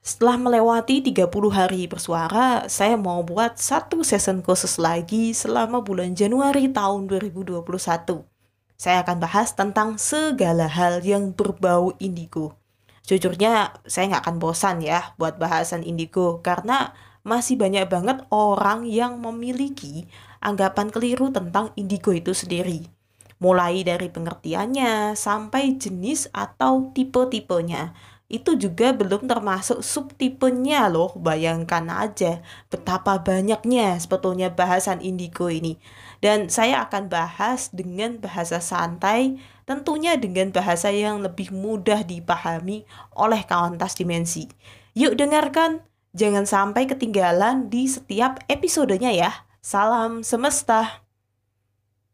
Setelah melewati 30 hari bersuara, saya mau buat satu season khusus lagi selama bulan Januari tahun 2021. Saya akan bahas tentang segala hal yang berbau indigo. Jujurnya, saya nggak akan bosan ya buat bahasan indigo karena masih banyak banget orang yang memiliki anggapan keliru tentang indigo itu sendiri. Mulai dari pengertiannya sampai jenis atau tipe-tipenya itu juga belum termasuk subtipenya loh. Bayangkan aja betapa banyaknya sebetulnya bahasan indigo ini. Dan saya akan bahas dengan bahasa santai, tentunya dengan bahasa yang lebih mudah dipahami oleh kawan tas dimensi. Yuk dengarkan, jangan sampai ketinggalan di setiap episodenya ya. Salam semesta.